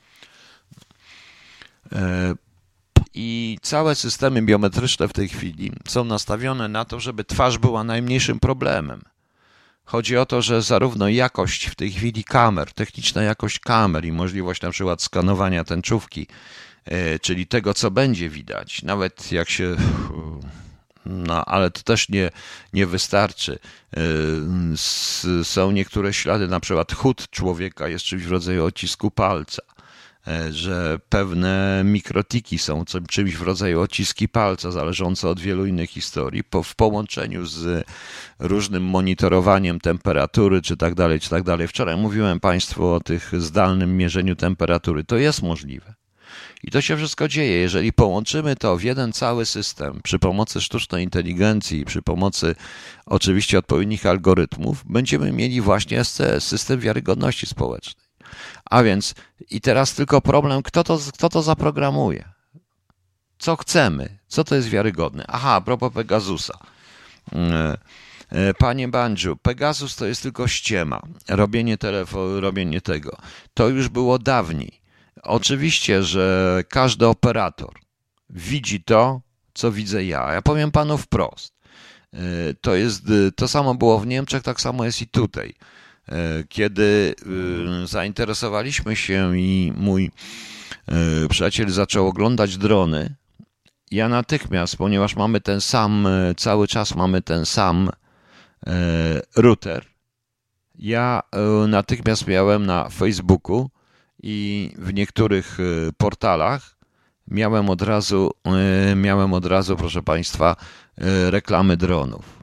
Speaker 1: E, I całe systemy biometryczne w tej chwili są nastawione na to, żeby twarz była najmniejszym problemem. Chodzi o to, że zarówno jakość w tej chwili kamer, techniczna jakość kamer i możliwość na przykład skanowania tęczówki, e, czyli tego, co będzie widać, nawet jak się no, ale to też nie, nie wystarczy. Y, są niektóre ślady, na przykład chód człowieka jest czymś w rodzaju odcisku palca. e, że pewne mikrotiki są czymś w rodzaju odciski palca, zależące od wielu innych historii, po, w połączeniu z różnym monitorowaniem temperatury, czy tak dalej, czy tak dalej. Wczoraj mówiłem Państwu o tych zdalnym mierzeniu temperatury. To jest możliwe. I to się wszystko dzieje. Jeżeli połączymy to w jeden cały system przy pomocy sztucznej inteligencji, przy pomocy oczywiście odpowiednich algorytmów, będziemy mieli właśnie system wiarygodności społecznej. A więc i teraz tylko problem, kto to, kto to zaprogramuje? Co chcemy? Co to jest wiarygodne? Aha, a propos Pegasusa. E, e, panie Bandziu, Pegasus to jest tylko ściema. Robienie telefonu, robienie tego. To już było dawniej. Oczywiście, że każdy operator widzi to, co widzę ja. Ja powiem panu wprost. E, to jest to samo było w Niemczech, tak samo jest i tutaj. E, kiedy zainteresowaliśmy się i mój przyjaciel zaczął oglądać drony, ja natychmiast, ponieważ mamy ten sam, cały czas mamy ten sam router, ja natychmiast miałem na Facebooku i w niektórych y, portalach miałem od razu, y, miałem od razu, proszę Państwa, y, reklamy dronów.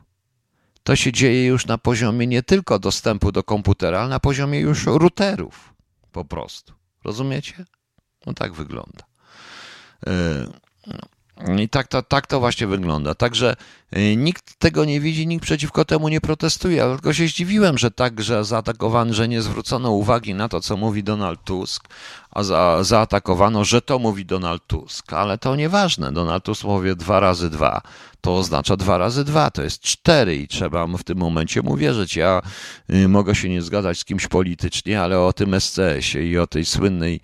Speaker 1: To się dzieje już na poziomie nie tylko dostępu do komputera, ale na poziomie już routerów po prostu. Rozumiecie? No tak wygląda. I tak to, tak to właśnie wygląda. Także nikt tego nie widzi, nikt przeciwko temu nie protestuje, ale tylko się zdziwiłem, że tak, że zaatakowano, że nie zwrócono uwagi na to, co mówi Donald Tusk, a za, zaatakowano, że to mówi Donald Tusk. Ale to nieważne. Donald Tusk mówi dwa razy dwa to oznacza 2 razy 2, to jest 4 i trzeba w tym momencie mu wierzyć. Ja y, mogę się nie zgadzać z kimś politycznie, ale o tym SCS-ie i o tej słynnej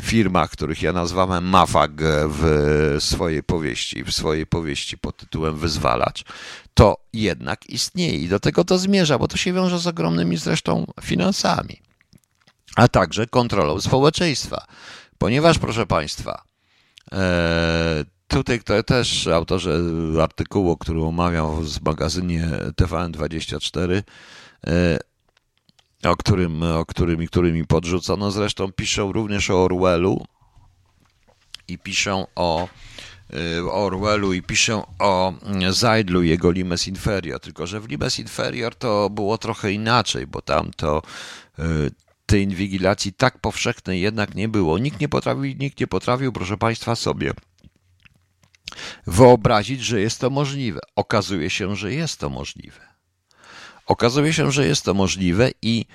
Speaker 1: firmach, których ja nazwałem Mafag w swojej powieści, w swojej powieści pod tytułem To jednak istnieje i do tego to zmierza, bo to się wiąże z ogromnymi zresztą finansami, a także kontrolą społeczeństwa. Ponieważ, proszę Państwa, e, Tutaj też autorzy artykułu, który omawiał w magazynie TVN24, e, o którym, o którym, który mi podrzucono, zresztą piszą również o Orwellu i piszą o Orwellu i piszą o Zajdlu i jego Limes Inferior, tylko że w Limes Inferior to było trochę inaczej, bo tam to e, tej inwigilacji tak powszechnej jednak nie było. Nikt nie potrafił, nikt nie potrafił, proszę Państwa, sobie wyobrazić, że jest to możliwe. Okazuje się, że jest to możliwe. Okazuje się, że jest to możliwe i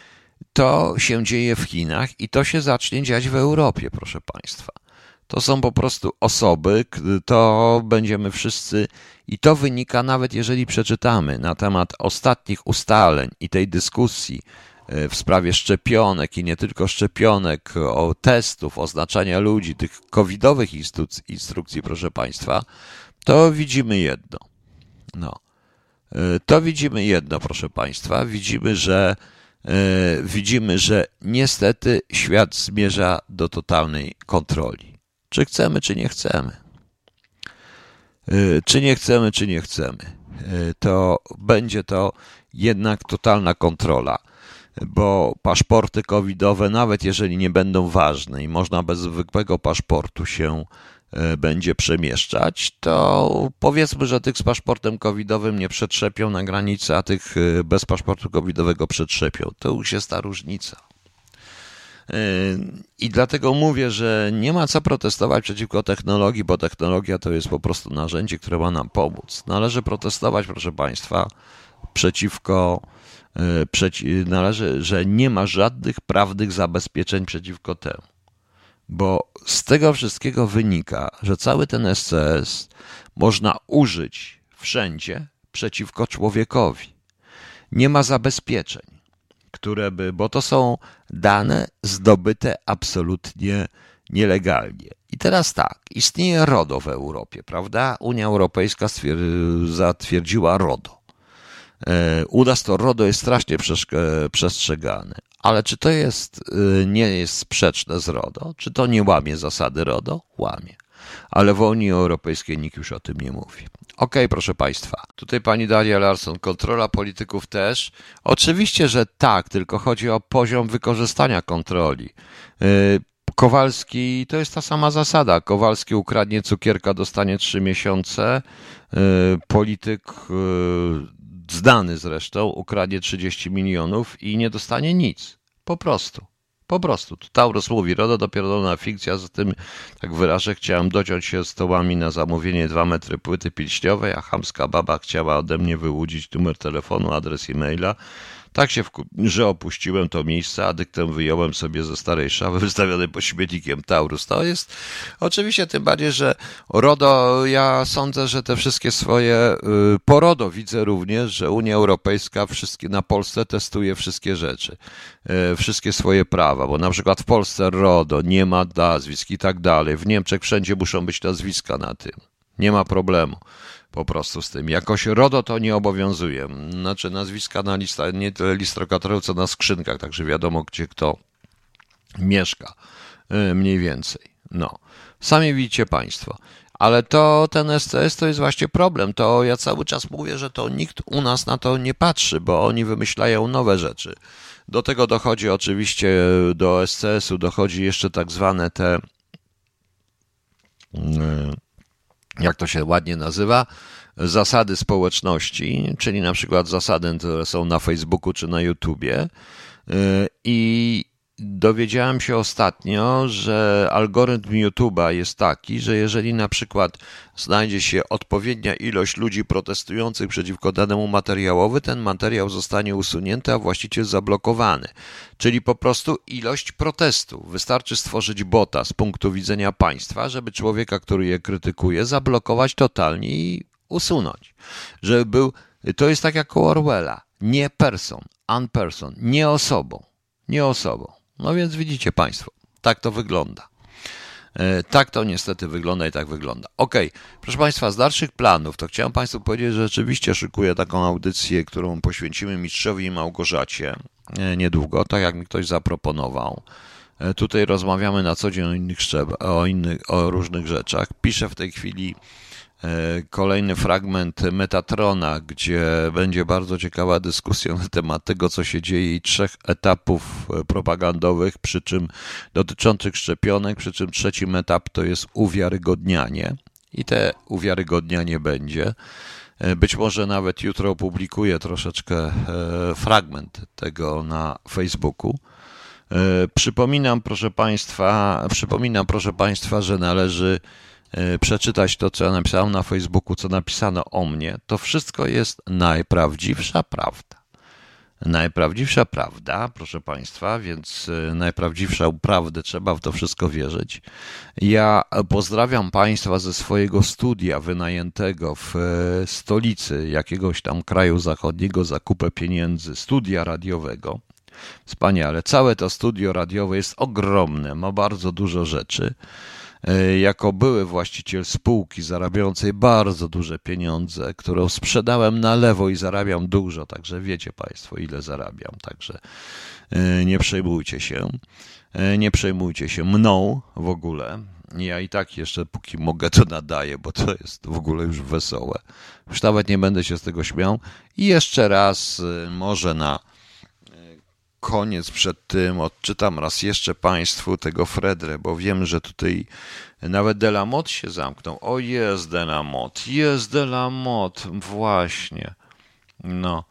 Speaker 1: to się dzieje w Chinach i to się zacznie dziać w Europie, proszę Państwa. To są po prostu osoby, to będziemy wszyscy, i to wynika nawet jeżeli przeczytamy na temat ostatnich ustaleń i tej dyskusji E, w sprawie szczepionek i nie tylko szczepionek, o testów, oznaczania ludzi, tych covidowych instrukcji, proszę Państwa, to widzimy jedno. No. E, to widzimy jedno, proszę Państwa. Widzimy, że e, widzimy, że niestety świat zmierza do totalnej kontroli. Czy chcemy, czy nie chcemy. Czy nie chcemy, czy nie chcemy. To będzie to jednak totalna kontrola bo paszporty covidowe, nawet jeżeli nie będą ważne i można bez zwykłego paszportu się e, będzie przemieszczać, to powiedzmy, że tych z paszportem covidowym nie przetrzepią na granicy, a tych e, bez paszportu covidowego przetrzepią. To już jest ta różnica. I dlatego mówię, że nie ma co protestować przeciwko technologii, bo technologia to jest po prostu narzędzie, które ma nam pomóc. Należy protestować, proszę Państwa, przeciwko E, należy, że nie ma żadnych prawnych zabezpieczeń przeciwko temu. Bo z tego wszystkiego wynika, że cały ten SCS można użyć wszędzie przeciwko człowiekowi. Nie ma zabezpieczeń, które by, bo to są dane zdobyte absolutnie nielegalnie. I teraz tak, istnieje RODO w Europie, prawda? Unia Europejska zatwierdziła RODO. E, u nas to RODO jest strasznie przestrzegane. Ale czy to jest, e, nie jest sprzeczne z RODO? Czy to nie łamie zasady RODO? Łamie. Ale w Unii Europejskiej nikt już o tym nie mówi. OK, proszę Państwa. Tutaj pani Daria Larson, kontrola polityków też. Oczywiście, że tak, tylko chodzi o poziom wykorzystania kontroli. E, Kowalski, to jest ta sama zasada. Kowalski ukradnie cukierka, dostanie trzy miesiące. E, polityk znany zresztą ukradnie 30 milionów i nie dostanie nic. Po prostu. Po prostu. Taurus mówi, RODO dopiero fikcja, z tym, tak wyrażę, chciałem dociąć się stołami na zamówienie 2 metry płyty pilśniowej, a chamska baba chciała ode mnie wyłudzić numer telefonu, adres e-maila. Tak się, że opuściłem to miejsce, a dyktem wyjąłem sobie ze starej szawy <laughs> wystawionej pod śmietnikiem Taurus. To jest oczywiście tym bardziej, że RODO, ja sądzę, że te wszystkie swoje, y, po RODO widzę również, że Unia Europejska wszystkie, na Polsce testuje wszystkie rzeczy, y, wszystkie swoje prawa, bo na przykład w Polsce RODO nie ma nazwisk i tak dalej. W Niemczech wszędzie muszą być nazwiska na tym. Nie ma problemu po prostu z tym. Jakoś RODO to nie obowiązuje. Znaczy nazwiska na lista, nie tyle listrokatorów, co na skrzynkach, także wiadomo, gdzie kto mieszka. Y, mniej więcej. No. Sami widzicie Państwo. Ale to ten SCS to jest właśnie problem. To ja cały czas mówię, że to nikt u nas na to nie patrzy, bo oni wymyślają nowe rzeczy. Do tego dochodzi oczywiście do SCS-u, dochodzi jeszcze tak zwane te y, jak to się ładnie nazywa, zasady społeczności, czyli na przykład zasady, które są na Facebooku czy na YouTubie. I dowiedziałem się ostatnio, że algorytm YouTube'a jest taki, że jeżeli na przykład znajdzie się odpowiednia ilość ludzi protestujących przeciwko danemu materiałowi, ten materiał zostanie usunięty, a właściciel zablokowany. Czyli po prostu ilość protestu. Wystarczy stworzyć bota z punktu widzenia państwa, żeby człowieka, który je krytykuje, zablokować totalnie i usunąć. Żeby był, to jest tak jak u Orwella. Nie person, unperson, nie osobą, nie osobą. No więc widzicie Państwo, tak to wygląda. E, tak to niestety wygląda i tak wygląda. Ok, proszę Państwa, z dalszych planów to chciałem Państwu powiedzieć, że rzeczywiście szykuję taką audycję, którą poświęcimy Mistrzowi i Małgorzacie e, niedługo, tak jak mi ktoś zaproponował. E, tutaj rozmawiamy na co dzień o innych, o, innych, o różnych rzeczach. Piszę w tej chwili kolejny fragment Metatrona, gdzie będzie bardzo ciekawa dyskusja na temat tego, co się dzieje i trzech etapów e, propagandowych, przy czym dotyczących szczepionek, przy czym trzecim etap to jest uwiarygodnianie i te uwiarygodnianie będzie. E, być może nawet jutro opublikuję troszeczkę fragment tego na Facebooku. Przypominam, proszę Państwa, przypominam, proszę Państwa, że należy E, przeczytać to, co ja napisałem na Facebooku, co napisano o mnie, to wszystko jest najprawdziwsza prawda. Najprawdziwsza prawda, proszę Państwa, więc e, najprawdziwszą prawdę trzeba w to wszystko wierzyć. Ja pozdrawiam Państwa ze swojego studia wynajętego w e, stolicy jakiegoś tam kraju zachodniego za kupę pieniędzy, studia radiowego. Wspaniale. Całe to studio radiowe jest ogromne, ma bardzo dużo rzeczy. E, jako były właściciel spółki zarabiającej bardzo duże pieniądze, którą sprzedałem na lewo i zarabiam dużo, także wiecie Państwo, ile zarabiam, także e, nie przejmujcie się. E, nie przejmujcie się mną w ogóle. Ja i tak jeszcze, póki mogę, to nadaję, bo to jest w ogóle już wesołe. Już nawet nie będę się z tego śmiał. I jeszcze raz, może na koniec przed tym odczytam raz jeszcze Państwu tego Fredre, bo wiem, że tutaj nawet Delamot się zamknął. O, jest Delamot, jest Delamot, właśnie. No.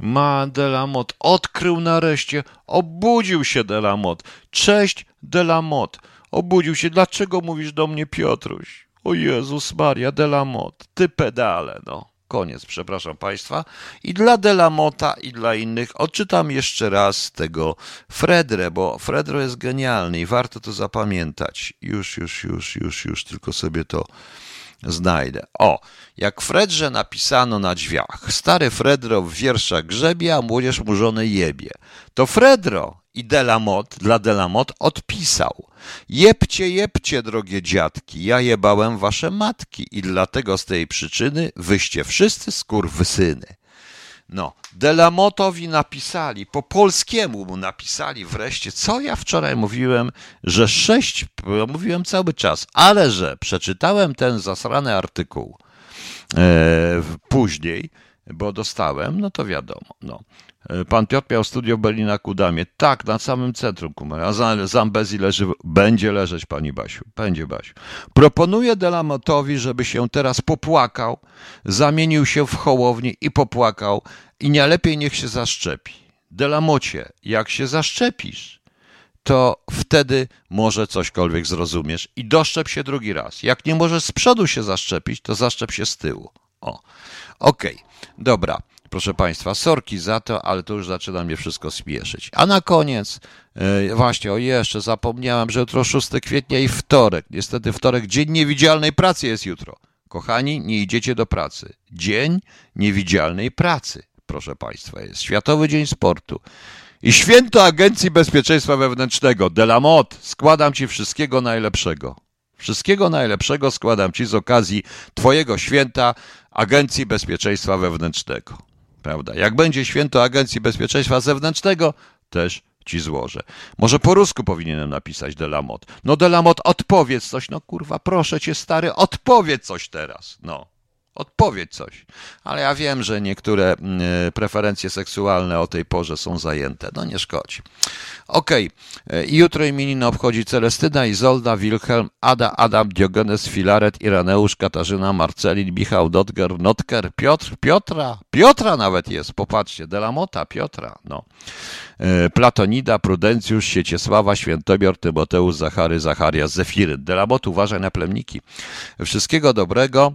Speaker 1: Ma Delamot, odkrył nareszcie, obudził się Delamot. Cześć Delamot, obudził się. Dlaczego mówisz do mnie Piotruś? O Jezus Maria, Delamot, ty pedale, no. Koniec, przepraszam Państwa. I dla Delamota i dla innych odczytam jeszcze raz tego Fredre, bo Fredro jest genialny i warto to zapamiętać. Już, już, już, już, już, tylko sobie to znajdę. O, jak Fredrze napisano na drzwiach. Stary Fredro w wierszach grzebie, a młodzież mu żonę jebie. To Fredro i Delamot dla Delamot odpisał. Jebcie, jebcie, drogie dziadki, ja jebałem wasze matki i dlatego z tej przyczyny wyście wszyscy skurwysyny. No, Delamotowi napisali, po polskiemu mu napisali wreszcie, co ja wczoraj mówiłem, że sześć, mówiłem cały czas, ale że przeczytałem ten zasrany artykuł e, później, bo dostałem, no to wiadomo. No. Pan Piotr miał studio w Berlina Kudamie. Tak, na samym centrum Kumara. A Zambezi leży, będzie leżeć pani Basiu. Będzie Basiu. Proponuję Delamotowi, żeby się teraz popłakał, zamienił się w hołownię i popłakał i nie lepiej niech się zaszczepi. Delamocie, jak się zaszczepisz, to wtedy może cośkolwiek zrozumiesz i doszczep się drugi raz. Jak nie możesz z przodu się zaszczepić, to zaszczep się z tyłu. O, okej, okay. dobra. Proszę Państwa, sorki za to, ale to już zaczyna mnie wszystko spieszyć. A na koniec, yy, właśnie, o jeszcze zapomniałem, że jutro 6 kwietnia i wtorek. Niestety wtorek, dzień niewidzialnej pracy jest jutro. Kochani, nie idziecie do pracy. Dzień niewidzialnej pracy, proszę Państwa, jest Światowy Dzień Sportu. I święto Agencji Bezpieczeństwa Wewnętrznego. Delamot, składam Ci wszystkiego najlepszego. Wszystkiego najlepszego składam Ci z okazji Twojego święta Agencji Bezpieczeństwa Wewnętrznego. Prawda? Jak będzie święto Agencji Bezpieczeństwa Zewnętrznego, też ci złożę. Może po rusku powinienem napisać Delamot. No Delamot, odpowiedz coś. No kurwa, proszę cię stary, odpowiedz coś teraz. No. Odpowiedz coś. Ale ja wiem, że niektóre mm, e, preferencje seksualne o tej porze są zajęte. No nie szkodzi. Okej. Okay. Jutro imieniny obchodzi Celestyna, Izolda, Wilhelm, Ada, Adam, Diogenes, Filaret, Iraneusz, Katarzyna, Marcelin, Michał, Dotger, Notker, Piotr, Piotra, Piotra nawet jest, popatrzcie, Delamota, Piotra, no. E, Platonida, Prudencjusz, Sieciesława, Świętobior, Tymoteusz, Zachary, Zacharia, Zefiry. Delamot, uważaj na plemniki. Wszystkiego dobrego.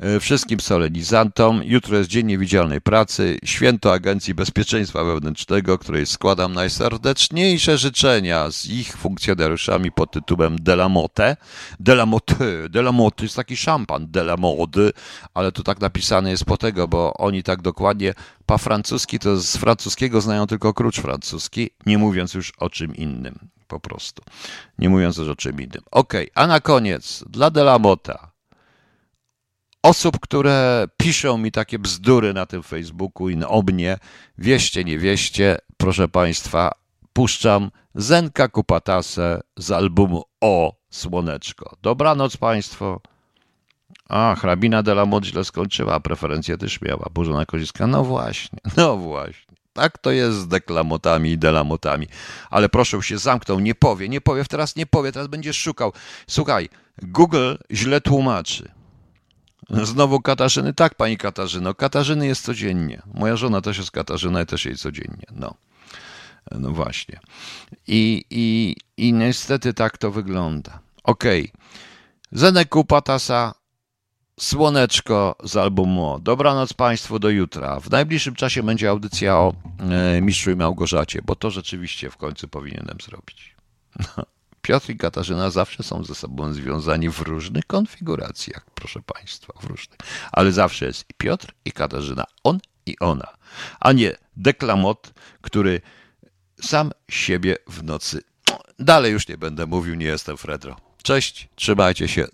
Speaker 1: E, wszystkim solenizantom. Jutro jest Dzień Niewidzialnej Pracy, święto Agencji Bezpieczeństwa Wewnętrznego, której składam najserdeczniejsze życzenia z ich funkcjonariuszami pod tytułem Delamote. Delamote, Delamote jest taki szampan, Delamody, ale tu tak napisane jest po tego, bo oni tak dokładnie pa francuski to z francuskiego znają tylko krucz francuski, nie mówiąc już o czym innym. Po prostu. Nie mówiąc już o czym innym. Ok, a na koniec dla Delamota osób, które piszą mi takie bzdury na tym Facebooku i o mnie, wieście, nie wieście, proszę Państwa, puszczam Zenka Kupatase z albumu O Słoneczko. Dobranoc Państwo. A, hrabina de la Mod źle skończyła, preferencję też miała. Bożona Koziska, no właśnie, <laughs> no właśnie. Tak to jest z deklamotami i delamotami. Ale proszę się zamknął, nie powie, nie powie, teraz nie powie, teraz będziesz szukał. Słuchaj, Google źle tłumaczy. Znowu Katarzyny? Tak, pani Katarzyno. Katarzyny jest codziennie. Moja żona też jest Katarzyna i też jej codziennie. No. No właśnie. I, i, i niestety tak to wygląda. Okej. Okay. Zenek Kupatasa, Słoneczko z albumu. Dobranoc Państwu do jutra. W najbliższym czasie będzie audycja o e, Mistrzu i Małgorzacie, bo to rzeczywiście w końcu powinienem zrobić. <laughs> Piotr i Katarzyna zawsze są ze sobą związani w różnych konfiguracjach, proszę Państwa, w różnych. Ale zawsze jest i Piotr i Katarzyna, on i ona, a nie deklamot, który sam siebie w nocy. Dalej już nie będę mówił, nie jestem Fredro. Cześć, trzymajcie się.